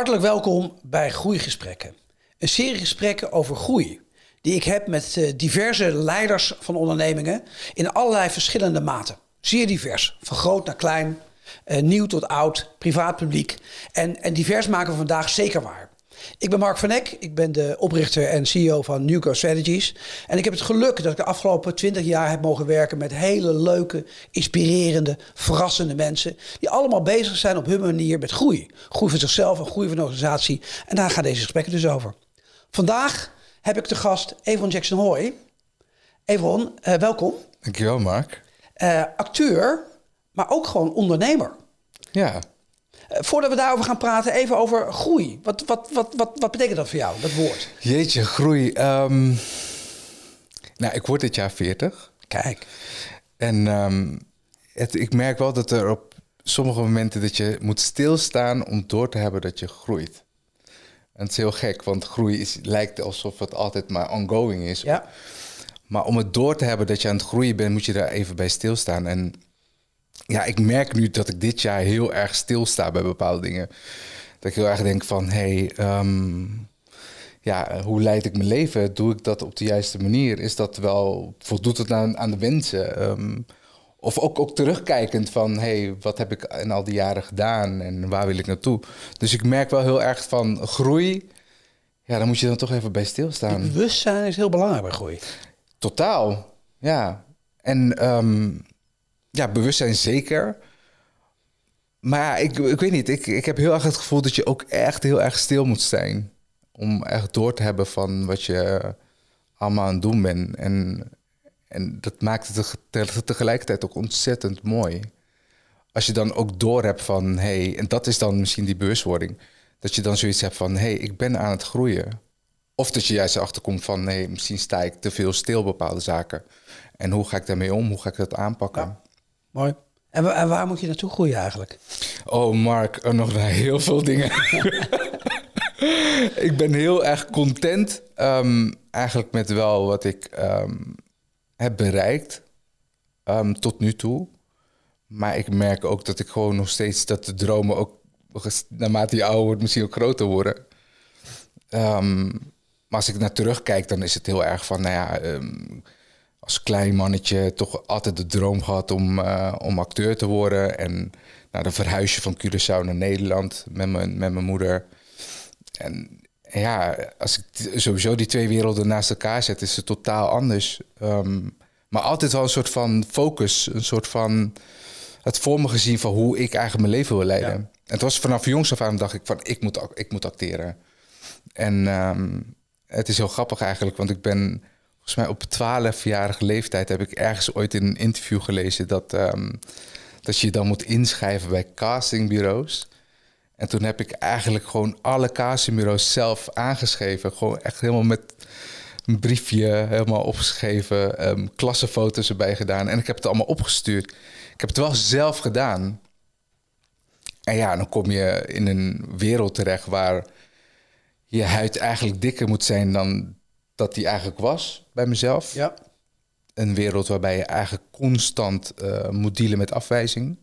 Hartelijk welkom bij Groeigesprekken. Een serie gesprekken over groei. Die ik heb met eh, diverse leiders van ondernemingen in allerlei verschillende maten. Zeer divers, van groot naar klein, eh, nieuw tot oud, privaat publiek. En, en divers maken we vandaag zeker waar. Ik ben Mark van Eck, ik ben de oprichter en CEO van Newco Strategies. En ik heb het geluk dat ik de afgelopen 20 jaar heb mogen werken met hele leuke, inspirerende, verrassende mensen. Die allemaal bezig zijn op hun manier met groei. Groei van zichzelf en groei van de organisatie. En daar gaan deze gesprekken dus over. Vandaag heb ik de gast Evon Jackson Hoy. Evon, uh, welkom. Dankjewel, Mark. Uh, acteur, maar ook gewoon ondernemer. Ja. Uh, voordat we daarover gaan praten, even over groei. Wat, wat, wat, wat, wat betekent dat voor jou, dat woord? Jeetje, groei. Um, nou, ik word dit jaar 40. Kijk. En um, het, ik merk wel dat er op sommige momenten dat je moet stilstaan om door te hebben dat je groeit. En het is heel gek, want groei is, lijkt alsof het altijd maar ongoing is. Ja. Maar om het door te hebben dat je aan het groeien bent, moet je daar even bij stilstaan. En ja, ik merk nu dat ik dit jaar heel erg stilsta bij bepaalde dingen. Dat ik heel erg denk van, hé, hey, um, ja, hoe leid ik mijn leven? Doe ik dat op de juiste manier? Is dat wel, voldoet het aan, aan de wensen? Um, of ook, ook terugkijkend van, hé, hey, wat heb ik in al die jaren gedaan en waar wil ik naartoe? Dus ik merk wel heel erg van groei. Ja, dan moet je dan toch even bij stilstaan. Het bewustzijn is heel belangrijk bij groei. Totaal, ja. En um, ja, bewustzijn zeker. Maar ik, ik weet niet, ik, ik heb heel erg het gevoel dat je ook echt heel erg stil moet zijn. Om echt door te hebben van wat je allemaal aan het doen bent. En en dat maakt het tegelijkertijd ook ontzettend mooi. Als je dan ook door hebt van, hey, en dat is dan misschien die bewustwording, dat je dan zoiets hebt van, hey, ik ben aan het groeien. Of dat je juist achterkomt van, nee, misschien sta ik te veel stil bepaalde zaken. En hoe ga ik daarmee om? Hoe ga ik dat aanpakken? Ja, mooi. En, waar moet je naartoe groeien eigenlijk? Oh, Mark, er nog heel veel dingen. ik ben heel erg content um, eigenlijk met wel wat ik um, heb bereikt um, tot nu toe. Maar ik merk ook dat ik gewoon nog steeds dat de dromen ook naarmate je ouder wordt misschien ook groter worden. Maar als ik naar terugkijk, dan is het heel erg van, nou ja, als klein mannetje toch altijd de droom gehad om, uh, om acteur te worden. En nou, de verhuisje van Curaçao naar Nederland met mijn, met mijn moeder. En ja, als ik sowieso die twee werelden naast elkaar zet, is het totaal anders. Um, maar altijd wel een soort van focus, een soort van het voor me gezien van hoe ik eigenlijk mijn leven wil leiden. En het was vanaf jongs af aan dacht ik van ik moet, ik moet acteren. En um, het is heel grappig eigenlijk, want ik ben volgens mij op 12-jarige leeftijd heb ik ergens ooit in een interview gelezen dat, um, dat je dan moet inschrijven bij castingbureaus. En toen heb ik eigenlijk gewoon alle castingbureaus zelf aangeschreven. Gewoon echt helemaal met een briefje helemaal opgeschreven, um, klassenfoto's erbij gedaan. En ik heb het allemaal opgestuurd. Ik heb het wel zelf gedaan. En ja, dan kom je in een wereld terecht waar je huid eigenlijk dikker moet zijn dan dat die eigenlijk was bij mezelf. Ja. Een wereld waarbij je eigenlijk constant uh, moet dealen met afwijzing.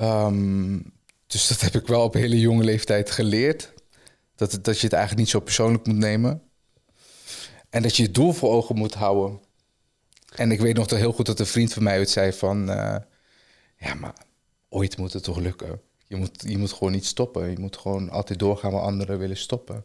Um, dus dat heb ik wel op hele jonge leeftijd geleerd. Dat, dat je het eigenlijk niet zo persoonlijk moet nemen. En dat je je doel voor ogen moet houden. En ik weet nog heel goed dat een vriend van mij het zei van... Uh, ja, maar ooit moet het toch lukken. Je moet, je moet gewoon niet stoppen. Je moet gewoon altijd doorgaan waar anderen willen stoppen.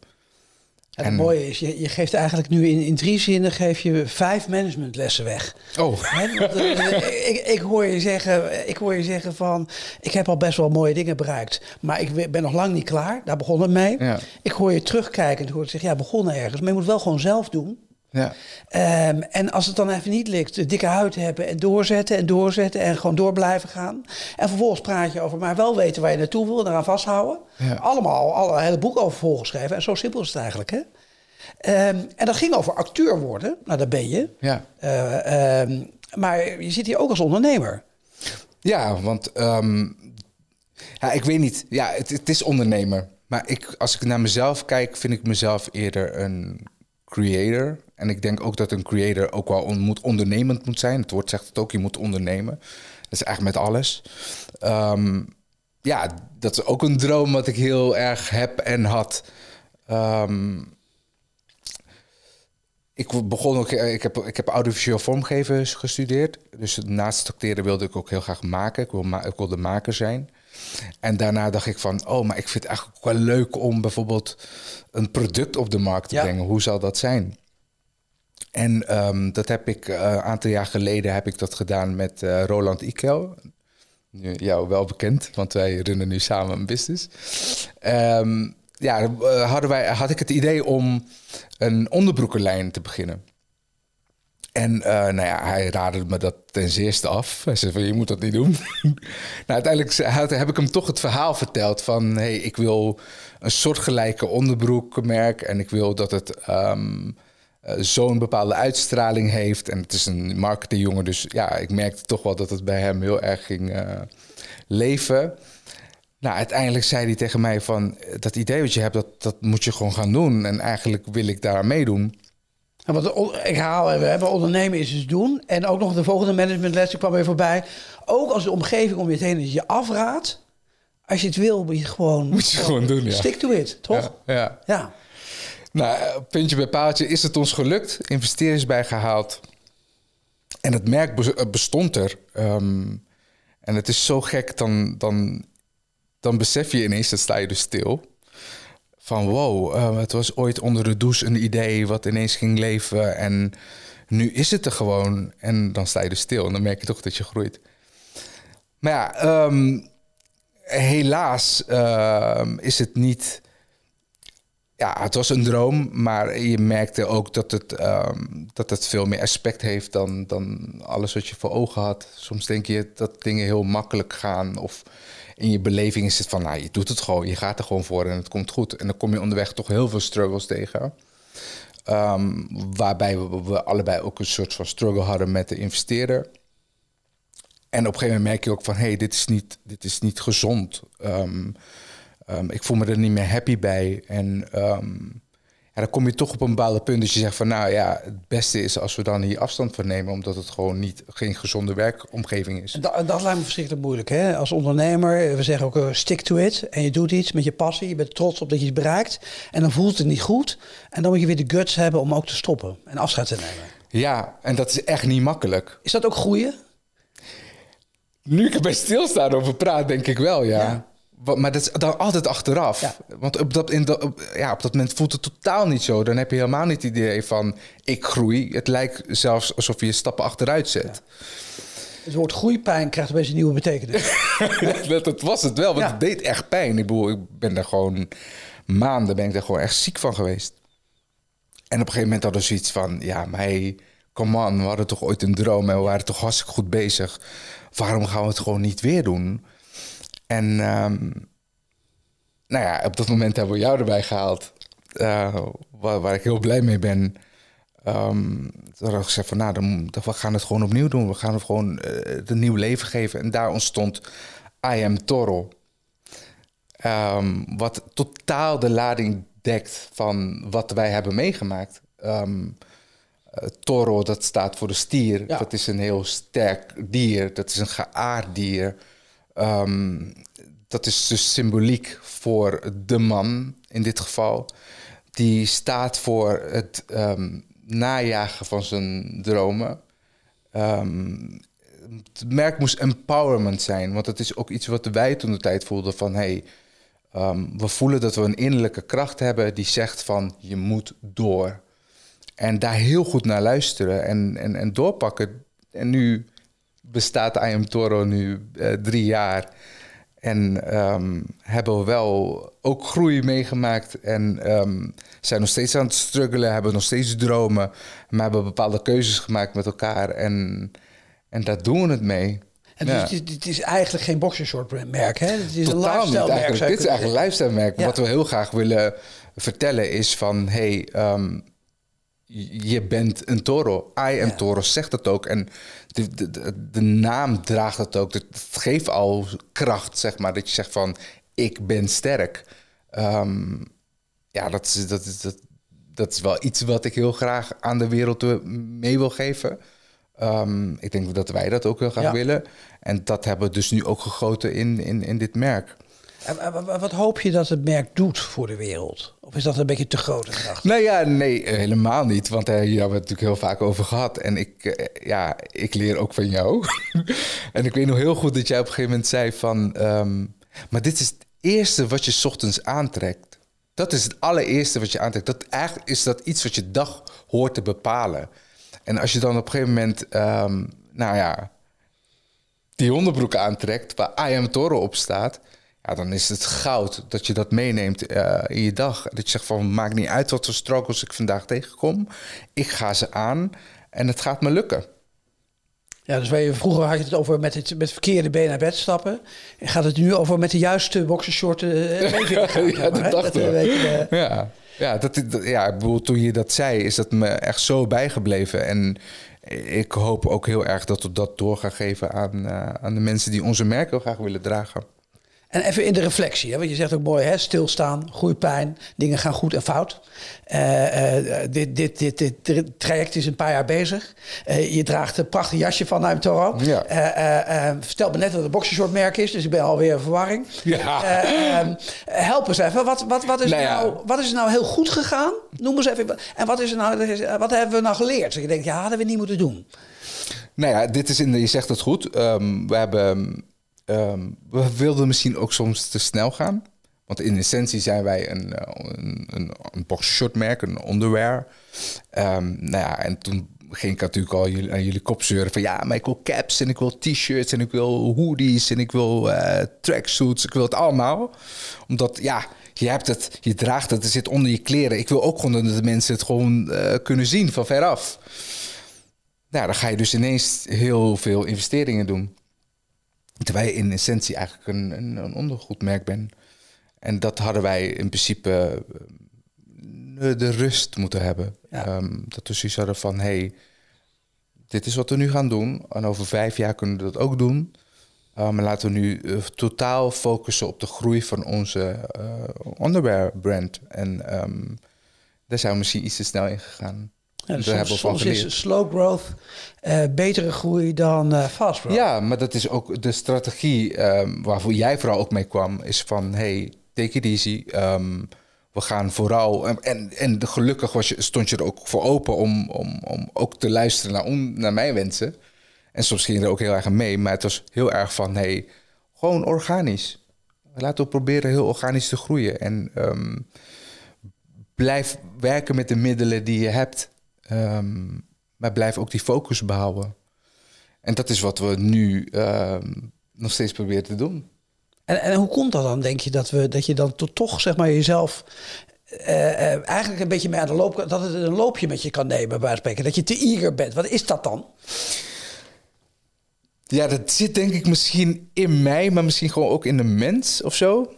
En het mooie is, je, je geeft eigenlijk nu in, in drie zinnen geef je vijf managementlessen weg. Oh. He, want, uh, ik, ik, hoor je zeggen, ik hoor je zeggen van, ik heb al best wel mooie dingen bereikt, maar ik ben nog lang niet klaar. Daar begon het mee. Ja. Ik hoor je terugkijken en hoor je zeggen, ja, begonnen ergens, maar je moet wel gewoon zelf doen. Ja. Um, en als het dan even niet lukt, dikke huid hebben en doorzetten en doorzetten en gewoon door blijven gaan. En vervolgens praat je over, maar wel weten waar je naartoe wil en eraan vasthouden. Ja. Allemaal, al een hele boek over volgeschreven. En zo simpel is het eigenlijk, hè? Um, en dat ging over acteur worden. Nou, dat ben je. Ja. Uh, um, maar je zit hier ook als ondernemer. Ja, want ja, ik weet niet. Ja, het, het, is ondernemer. Maar ik, als ik naar mezelf kijk, vind ik mezelf eerder een creator. En ik denk ook dat een creator ook wel on, moet ondernemend moet zijn. Het woord zegt het ook, je moet ondernemen. Dat is eigenlijk met alles. Um, ja, dat is ook een droom wat ik heel erg heb en had. Ehm, ik begon ook, eh, ik heb, ik heb audiovisueel vormgeven gestudeerd. Dus naast het acteren wilde ik ook heel graag maken. Ik, wil ma ik wilde maker zijn. En daarna dacht ik van, oh, maar ik vind het eigenlijk wel leuk om bijvoorbeeld een product op de markt te brengen. Hoe zal dat zijn? En ehm, dat heb ik uh, een aantal jaar geleden heb ik dat gedaan met uh, Roland Ikel. Jou wel bekend, want wij runnen nu samen een business. Um, ja, hadden wij, had ik het idee om een onderbroekenlijn te beginnen. En nou ja, hij raadde me dat ten zeerste af. Hij zei van, je moet dat niet doen. nou, uiteindelijk heb ik hem toch het verhaal verteld van... hey, ik wil een soortgelijke onderbroekmerk... en ik wil dat het um, zo'n bepaalde uitstraling heeft. En het is een marketingjongen, dus ja, ik merkte toch wel... dat het bij hem heel erg ging uh, leven... Nou, uiteindelijk zei hij tegen mij van... dat idee wat je hebt, dat, dat moet je gewoon gaan doen. En eigenlijk wil ik daar meedoen. En wat, ik haal, we hebben ondernemen is dus doen. En ook nog de volgende managementles kwam weer voorbij. Ook als de omgeving om je heen je afraadt. Als je het wil, moet je gewoon... Moet je gewoon doen, ja. Stick to it, toch? Ja. ja. ja. Nou, puntje bij paaltje is het ons gelukt. Investeerders bijgehaald. En het merk bestond er. Um, en het is zo gek, dan, dan dan besef je ineens, dat sta je dus stil. Van wow, uh, het was ooit onder de douche een idee wat ineens ging leven. En nu is het er gewoon. En dan sta je dus stil en dan merk je toch dat je groeit. Maar ja, um, helaas uh, is het niet. Ja, het was een droom, maar je merkte ook dat het, um, dat het veel meer aspect heeft dan, dan alles wat je voor ogen had. Soms denk je dat dingen heel makkelijk gaan of in je beleving is het van, nou, je doet het gewoon, je gaat er gewoon voor en het komt goed. En dan kom je onderweg toch heel veel struggles tegen. Um, waarbij we, we, allebei ook een soort van struggle hadden met de investeerder. En op een gegeven moment merk je ook van, hé, hey, dit, is niet, dit is niet gezond. Um, um, ik voel me er niet meer happy bij. En dan kom je toch op een bepaalde punt dat je zegt van nou ja, het beste is als we dan hier afstand van nemen, omdat het gewoon niet geen gezonde werkomgeving is. Dat, dat lijkt me verschrikkelijk moeilijk. Hè? Als ondernemer, we zeggen ook uh, stick to it. En je doet iets met je passie, je bent trots op dat je het bereikt. En dan voelt het niet goed. En dan moet je weer de guts hebben om ook te stoppen en afscheid te nemen. Ja, en dat is echt niet makkelijk. Is dat ook groeien? Nu ik erbij stilstaan over praat, denk ik wel, ja. ja. Maar dat is dan altijd achteraf. Want op dat, in de, ja, op dat moment voelt het totaal niet zo. Dan heb je helemaal niet het idee van ik groei. Het lijkt zelfs alsof je stappen achteruit zet. Het woord groeipijn krijgt opeens een nieuwe betekenis. dat, dat, was het wel, want het deed echt pijn. Ik bedoel, ik ben daar gewoon maanden ben ik er gewoon echt ziek van geweest. En op een gegeven moment hadden we zoiets van... ja, maar hey, come on, we hadden toch ooit een droom... en we waren toch hartstikke goed bezig. Waarom gaan we het gewoon niet weer doen... En um, nou ja, op dat moment hebben we jou erbij gehaald. Uh, waar, waar, ik heel blij mee ben. Um, toen had ik gezegd van nou, dan, we gaan het gewoon opnieuw doen. We gaan het gewoon uh, het een nieuw leven geven. En daar ontstond I Am Toro. Um, wat totaal de lading dekt van wat wij hebben meegemaakt. Um, uh, toro, dat staat voor de stier. Ja. Dat is een heel sterk dier. Dat is een geaard dier. Um, dat is dus symboliek voor de man in dit geval. Die staat voor het um, najagen van zijn dromen. Um, het merk moest empowerment zijn, want dat is ook iets wat wij toen de tijd voelden van hey, we voelen dat we een innerlijke kracht hebben die zegt van je moet door. En daar heel goed naar luisteren en, en, en doorpakken. En nu bestaat I Am Toro nu uh, drie jaar. En um, hebben we wel ook groei meegemaakt. En um, zijn nog steeds aan het struggelen, hebben nog steeds dromen. Maar hebben bepaalde keuzes gemaakt met elkaar. En, en daar doen we het mee. En dus het, is, het, is, eigenlijk geen boxershort merk, hè? Het is Totaal een lifestyle merk. Dit is eigenlijk een lifestyle merk. Wat we heel graag willen vertellen is van... Hey, um, je bent een toro. I am toro zegt het ook. En de, de, de, naam draagt het ook. Het geeft al kracht, zeg maar. Dat je zegt van, ik ben sterk. Um, ja, dat is, dat, is, dat, dat is wel iets wat ik heel graag aan de wereld mee wil geven. Ehm, ik denk dat wij dat ook heel graag Ja. willen. En dat hebben we dus nu ook gegoten in, in, in dit merk. Wat hoop je dat het merk doet voor de wereld? Of is dat een beetje te grote gedachte? Nou ja, nee, eh, helemaal niet. Want eh, hier hebben we het natuurlijk heel vaak over gehad. En ik, eh, ja, ik leer ook van jou. en ik weet nog heel goed dat jij op een gegeven moment zei van... ehm, maar dit is het eerste wat je ochtends aantrekt. Dat is het allereerste wat je aantrekt. Dat, eigenlijk is dat iets wat je dag hoort te bepalen. En als je dan op een gegeven moment... ehm, nou ja, die onderbroek aantrekt waar I am Toro op staat, ja, dan is het goud dat je dat meeneemt eh, in je dag. Dat je zegt van maakt niet uit wat voor struggles ik vandaag tegenkom. Ik ga ze aan en het gaat me lukken. Ja, dus je, vroeger had je het over met het met verkeerde been naar bed stappen. En gaat het nu over met de juiste boxershort uh, ja, dat dacht ik. Ja, ja, dat, dat- ja, ik bedoel, toen je dat zei, is dat me echt zo bijgebleven. En ik hoop ook heel erg dat we dat door gaan geven aan, eh, aan de mensen die onze merk heel graag willen dragen. En even in de reflectie, hè, want je zegt ook mooi, hè, stilstaan, groeipijn, dingen gaan goed en fout. Eh, eh, dit, dit, dit, dit traject is een paar jaar bezig. Eh, je draagt een prachtig jasje van Naim Toro. Ja. Vertel me net dat het boxershortmerk is, dus ik ben alweer in verwarring. Ja. Eh, ehm, help eens even, wat, wat, wat, is Nou ja. nou, wat is er nou heel goed gegaan? Noem eens even. En wat, is er nou, wat hebben we nou geleerd? Dat je denkt, ja, hadden we niet moeten doen. Nou ja, dit is in de, je zegt het goed. Ehm, we, hebben, ehm, we wilden misschien ook soms te snel gaan. Want in essentie zijn wij een, eh, een, een, een een underwear. Ehm, nou ja, en toen ging ik natuurlijk al jullie, aan jullie kop zeuren van... ja, maar ik wil caps en ik wil t-shirts en ik wil hoodies en ik wil eh, tracksuits. Ik wil het allemaal. Omdat, ja, je hebt het, je draagt het, het zit onder je kleren. Ik wil ook gewoon dat de mensen het gewoon eh, kunnen zien van veraf. Nou, dan ga je dus ineens heel veel investeringen doen. Terwijl je in essentie eigenlijk een, een, een ondergoedmerk bent. En dat hadden wij in principe eh, de rust moeten hebben. Ja. Ehm, dat we zoiets hadden van, hey, dit is wat we nu gaan doen. En over vijf jaar kunnen we dat ook doen. Maar laten we nu eh, totaal focussen op de groei van onze uh, underwear brand. En ehm, daar zijn we misschien iets te snel in gegaan. Ja, dus soms, hebben we van soms is slow growth uh, betere groei dan uh, fast growth. Ja, maar dat is ook de strategie um, waarvoor jij vooral ook mee kwam. Is van, hey, take it easy. Um, we gaan vooral... En, en, en gelukkig was je, stond je er ook voor open om, om, om ook te luisteren naar, om, naar mijn wensen. En soms ging je er ook heel erg aan mee. Maar het was heel erg van, hey, gewoon organisch. Laten we proberen heel organisch te groeien. En um, blijf werken met de middelen die je hebt. Um, maar blijf ook die focus behouden. En dat is wat we nu um, nog steeds proberen te doen. En, en, hoe komt dat dan, denk je, dat, we, dat je dan to, toch zeg maar, jezelf uh, uh, eigenlijk een beetje mee aan de loop... dat het een loopje met je kan nemen, bij spreken. Dat je te eager bent. Wat is dat dan? Ja, dat zit denk ik misschien in mij, maar misschien gewoon ook in de mens of zo.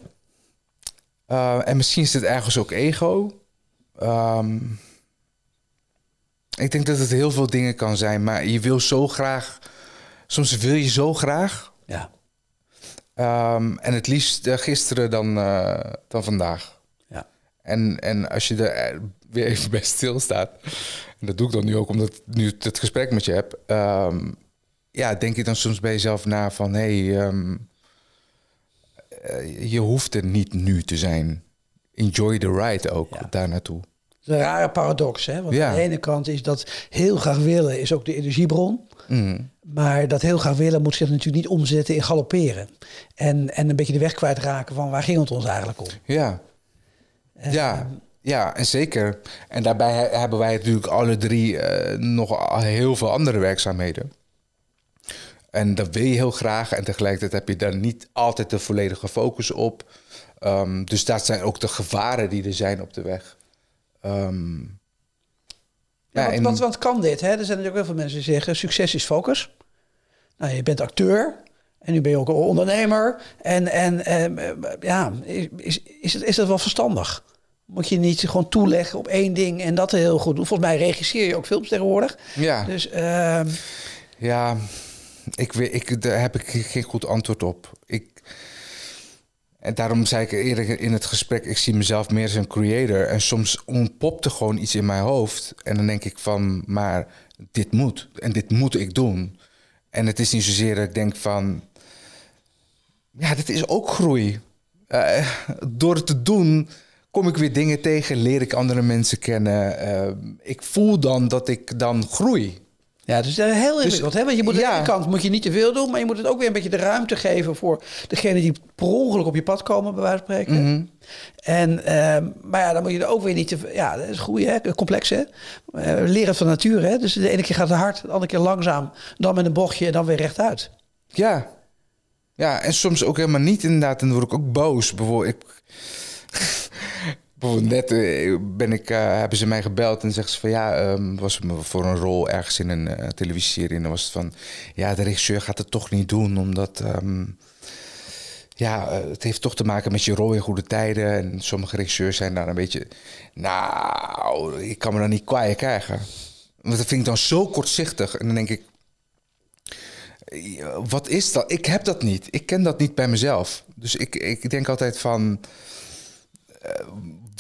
Uh, en misschien is het ergens ook ego. Um, ik denk dat het heel veel dingen kan zijn, maar je wil zo graag. Soms wil je zo graag. Ja. Um, en het liefst uh, gisteren dan, uh, dan vandaag. Ja. En, en als je er weer even bij stilstaat. En dat doe ik dan nu ook omdat ik nu het gesprek met je heb. Um, ja, denk je dan soms bij jezelf na van hé, hey, um, je hoeft er niet nu te zijn. Enjoy the ride ook ja. daar naartoe. Het is een rare paradox, hè? Want ja. aan de ene kant is dat heel graag willen is ook de energiebron. Mm. Maar dat heel graag willen moet zich natuurlijk niet omzetten in galopperen. En, en een beetje de weg kwijtraken van waar ging het ons eigenlijk om. Ja, ja. Ja, en zeker. En daarbij hebben wij natuurlijk alle drie uh, nog heel veel andere werkzaamheden. En dat wil je heel graag. En tegelijkertijd heb je daar niet altijd de volledige focus op. Um, dus dat zijn ook de gevaren die er zijn op de weg. Um, ja, want, want, want, kan dit? Hè? Er zijn natuurlijk heel veel mensen die zeggen: succes is focus. Nou, je bent acteur en nu ben je ook een ondernemer. En, en um, ja, is, is, het, is dat wel verstandig? Moet je niet gewoon toeleggen op één ding en dat heel goed doen? Volgens mij regisseer je ook films tegenwoordig. Ja. Dus, ja, ik, weet, ik, daar heb ik geen goed antwoord op. Ik, en daarom zei ik eerder in het gesprek, ik zie mezelf meer als een creator. En soms ontpopt er gewoon iets in mijn hoofd. En dan denk ik van, maar dit moet en dit moet ik doen. En het is niet zozeer dat ik denk van, ja, dit is ook groei. Eh, door het te doen kom ik weer dingen tegen, leer ik andere mensen kennen. Eh, ik voel dan dat ik dan groei. Ja, het is eh, heel ingewikkeld. hè? Want je moet aan de ene kant moet je niet te veel doen, maar je moet het ook weer een beetje de ruimte geven voor degene die per ongeluk op je pad komen, bij wijze van spreken. Mhm. En, ehm, maar ja, dan moet je er ook weer niet te veel. Ja, dat is groei, hè? complex, hè? Eh, we leren van natuur, hè? Dus de ene keer gaat het hard, de andere keer langzaam, dan met een bochtje en dan weer rechtuit. Ja. Ja, en soms ook helemaal niet inderdaad. En dan word ik ook boos. Bijvoorbeeld, ik... Bijvoorbeeld net eh, ben ik, eh, hebben ze mij gebeld en zeggen ze van ja, ehm, was me voor een rol ergens in een eh, televisieserie. En dan was het van ja, de regisseur gaat het toch niet doen, omdat ehm, ja, het heeft toch te maken met je rol in goede tijden. En sommige regisseurs zijn daar een beetje, nou, ik kan me dan niet kwaai krijgen. Want dat vind ik dan zo kortzichtig. En dan denk ik, wat is dat? Ik heb dat niet. Ik ken dat niet bij mezelf. Dus ik, ik denk altijd van...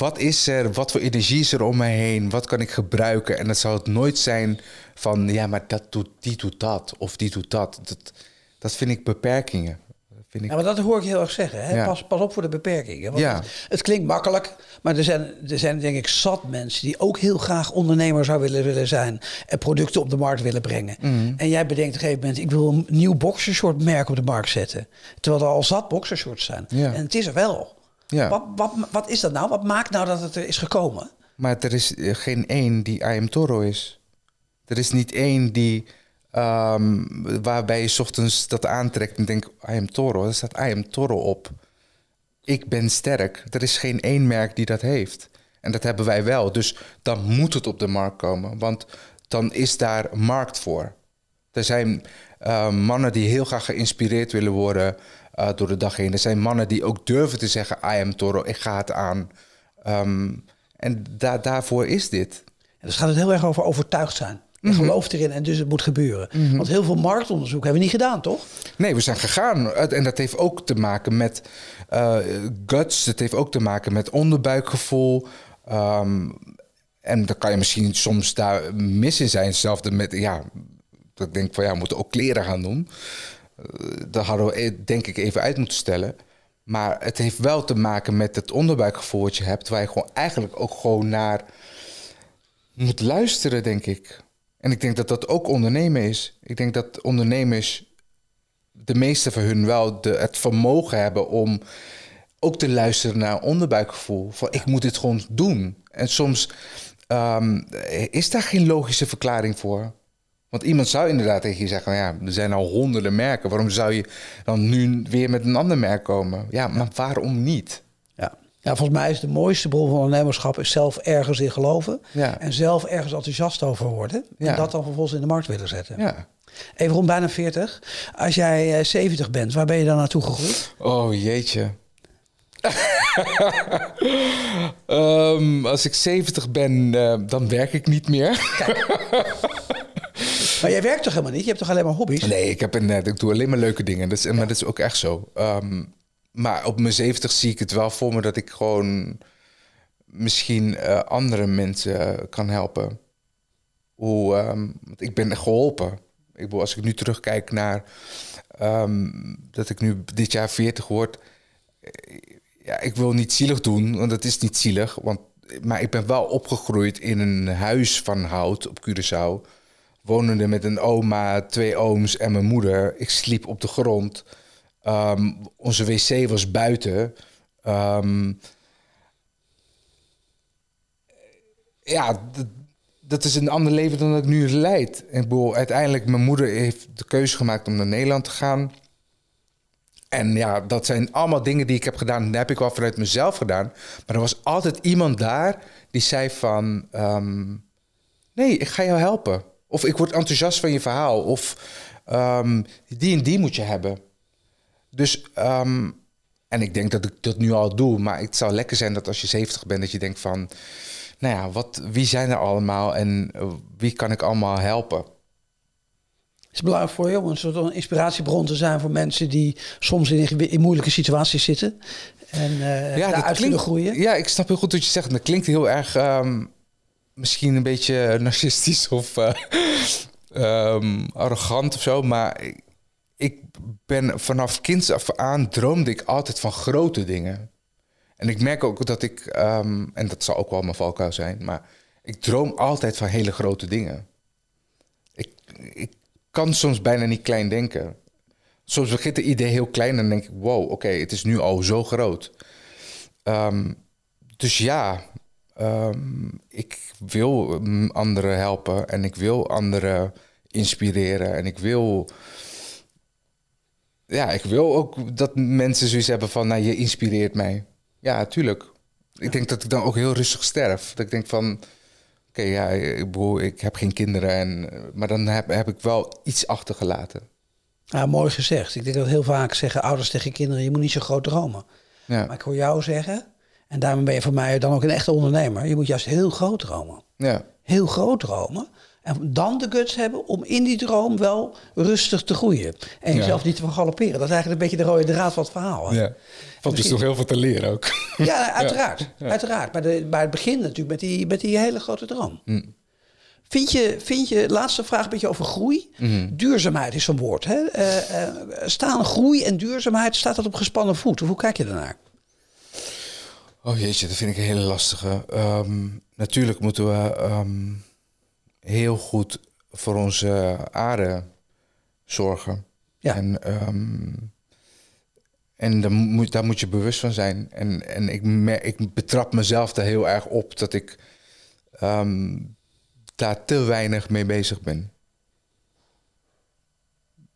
wat is er? Wat voor energie is er om mij heen? Wat kan ik gebruiken? En dat zou het nooit zijn van... Ja, maar dat doet, die doet dat. Of die doet dat. Dat, dat vind ik beperkingen. Dat vind ik, Ja, maar dat hoor ik heel erg zeggen. Hè? Ja. Pas, pas op voor de beperkingen. Want Ja. het, het klinkt makkelijk, maar er zijn, er zijn denk ik zat mensen die ook heel graag ondernemer zou willen, willen zijn. En producten op de markt willen brengen. Mhm. En jij bedenkt op een gegeven moment, ik wil een nieuw boxershort merk op de markt zetten. Terwijl er al zat boxershorts zijn. En het is er wel. Ja. Wat, wat, wat is dat nou? Wat maakt nou dat het er is gekomen? Maar er is eh, geen één die I am Toro is. Er is niet één die... ehm, waarbij je 's ochtends dat aantrekt en denkt... I am Toro. Er staat I am Toro op. Ik ben sterk. Er is geen één merk die dat heeft. En dat hebben wij wel. Dus dan moet het op de markt komen. Want dan is daar markt voor. Er zijn eh, mannen die heel graag geïnspireerd willen worden eh, door de dag heen. Er zijn mannen die ook durven te zeggen: I am Toro, ik ga het aan. Ehm, en da- daarvoor is dit. En dus gaat het heel erg over overtuigd zijn. Je Mhm. gelooft erin en dus het moet gebeuren. Want heel veel marktonderzoek hebben we niet gedaan, toch? Nee, we zijn gegaan. En dat heeft ook te maken met eh, guts. Het heeft ook te maken met onderbuikgevoel. Ehm, en dan kan je misschien soms daar mis in zijn. Hetzelfde met, ja, dat ik denk van ja, we moeten ook kleren gaan doen. Eh, dat hadden we eh, denk ik even uit moeten stellen. Maar het heeft wel te maken met het onderbuikgevoel wat je hebt. Waar je gewoon eigenlijk ook gewoon naar moet luisteren, denk ik. En ik denk dat dat ook ondernemen is. Ik denk dat ondernemers de meeste van hun wel de, het vermogen hebben om ook te luisteren naar onderbuikgevoel. Van ik moet dit gewoon doen. En soms ehm, is daar geen logische verklaring voor. Want iemand zou inderdaad tegen je zeggen: ja, er zijn al honderden merken. Waarom zou je dan nu weer met een ander merk komen? Ja, maar waarom niet? Ja. ja, volgens mij is de mooiste bron van ondernemerschap is zelf ergens in geloven. Ja. En zelf ergens enthousiast over worden. En Ja. dat dan vervolgens in de markt willen zetten. Ja. Even rond bijna 40. Als jij eh, 70 bent, waar ben je dan naartoe gegroeid? Oh jeetje. Ehm, als ik 70 ben, eh, dan werk ik niet meer. Maar jij werkt toch helemaal niet? Je hebt toch alleen maar hobby's? Nee, ik, heb een, ik doe alleen maar leuke dingen. Dat is, Maar dat is ook echt zo. Ehm, maar op mijn 70 zie ik het wel voor me dat ik gewoon misschien eh, andere mensen kan helpen. Hoe, ehm, want ik ben geholpen. Ik bedoel, als ik nu terugkijk naar ehm, dat ik nu dit jaar 40 word. eh, Ja, ik wil niet zielig doen, want het is niet zielig. Want, maar ik ben wel opgegroeid in een huis van hout op Curaçao. Wonende met een oma, twee ooms en mijn moeder. Ik sliep op de grond. Ehm, onze wc was buiten. Ehm, ja, dat is een ander leven dan dat ik nu leid. Ik bedoel, uiteindelijk, mijn moeder heeft de keuze gemaakt om naar Nederland te gaan. En ja, dat zijn allemaal dingen die ik heb gedaan. Dat heb ik wel vanuit mezelf gedaan. Maar er was altijd iemand daar die zei van... ehm, nee, ik ga jou helpen. Of ik word enthousiast van je verhaal. Of ehm, die en die moet je hebben. Dus, ehm, en ik denk dat ik dat nu al doe. Maar het zou lekker zijn dat als je 70 bent, dat je denkt van... Nou ja, wat, wie zijn er allemaal en eh, wie kan ik allemaal helpen? Is het belangrijk voor je om een soort van inspiratiebron te zijn voor mensen die soms in, in moeilijke situaties zitten en eh Ja, daaruit klinkt, groeien? ja, ik snap heel goed wat je zegt. Dat klinkt heel erg ehm, misschien een beetje narcistisch of eh, ehm, arrogant of zo, maar ik, ben vanaf kinds af aan droomde ik altijd van grote dingen. En ik merk ook dat ik, ehm, en dat zal ook wel mijn valkuil zijn, maar ik droom altijd van hele grote dingen. Ik, ik kan soms bijna niet klein denken. Soms begint het idee heel klein en denk ik, wow, oké, het is nu al zo groot. Ehm, dus ja, ehm, ik wil mm, anderen helpen en ik wil anderen inspireren en ik wil ja, ik wil ook dat mensen zoiets hebben van, nou, je inspireert mij. Ja, tuurlijk. Ik denk dat ik dan ook heel rustig sterf. Dat ik denk van, oké, ja, ik, bedoel, ik heb geen kinderen, en, maar dan heb, heb ik wel iets achtergelaten. Ja, mooi gezegd. Ik denk dat heel vaak zeggen ouders tegen kinderen, je moet niet zo groot dromen. Ja. Maar ik hoor jou zeggen, en daarom ben je voor mij dan ook een echte ondernemer, je moet juist heel groot dromen. Ja. Heel groot dromen. En dan de guts hebben om in die droom wel rustig te groeien. En jezelf niet te vergalopperen. Dat is eigenlijk een beetje de rode draad van het verhaal. hè? ja. Valt dus nog heel veel te leren ook. Ja, uiteraard. uiteraard. Maar, de, maar het begint natuurlijk met die, met die hele grote droom. Vind, je, vind je, laatste vraag een beetje over groei. Duurzaamheid is zo'n woord. Hè? Eh, eh, staan groei en duurzaamheid, staat dat op gespannen voet? Of hoe kijk je daarnaar? Oh jeetje, dat vind ik een hele lastige. Ehm, natuurlijk moeten we ehm, heel goed voor onze aarde zorgen. Ja. En, ehm, en daar, moet, daar moet je bewust van zijn. En, en ik, ik betrap mezelf er heel erg op dat ik daar te weinig mee bezig ben.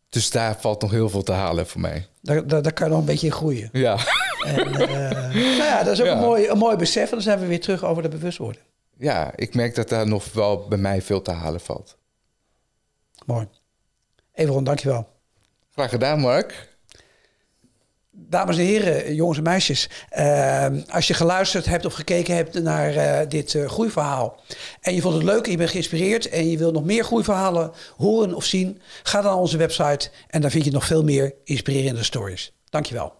Dus daar valt nog heel veel te halen voor mij. Daar, daar, daar kan je nog een beetje in groeien. Ja, En, eh, nou ja, dat is ook Ja. een, mooi, een mooi besef. En dan zijn we weer terug over de bewustwording. ja, ik merk dat daar nog wel bij mij veel te halen valt. Mooi. Everon, dankjewel. Graag gedaan, Mark. Dames en heren, jongens en meisjes, eh, als je geluisterd hebt of gekeken hebt naar eh, dit eh, groeiverhaal en je vond het leuk en je bent geïnspireerd en je wilt nog meer groeiverhalen horen of zien, ga dan naar onze website en daar vind je nog veel meer inspirerende stories. Dankjewel.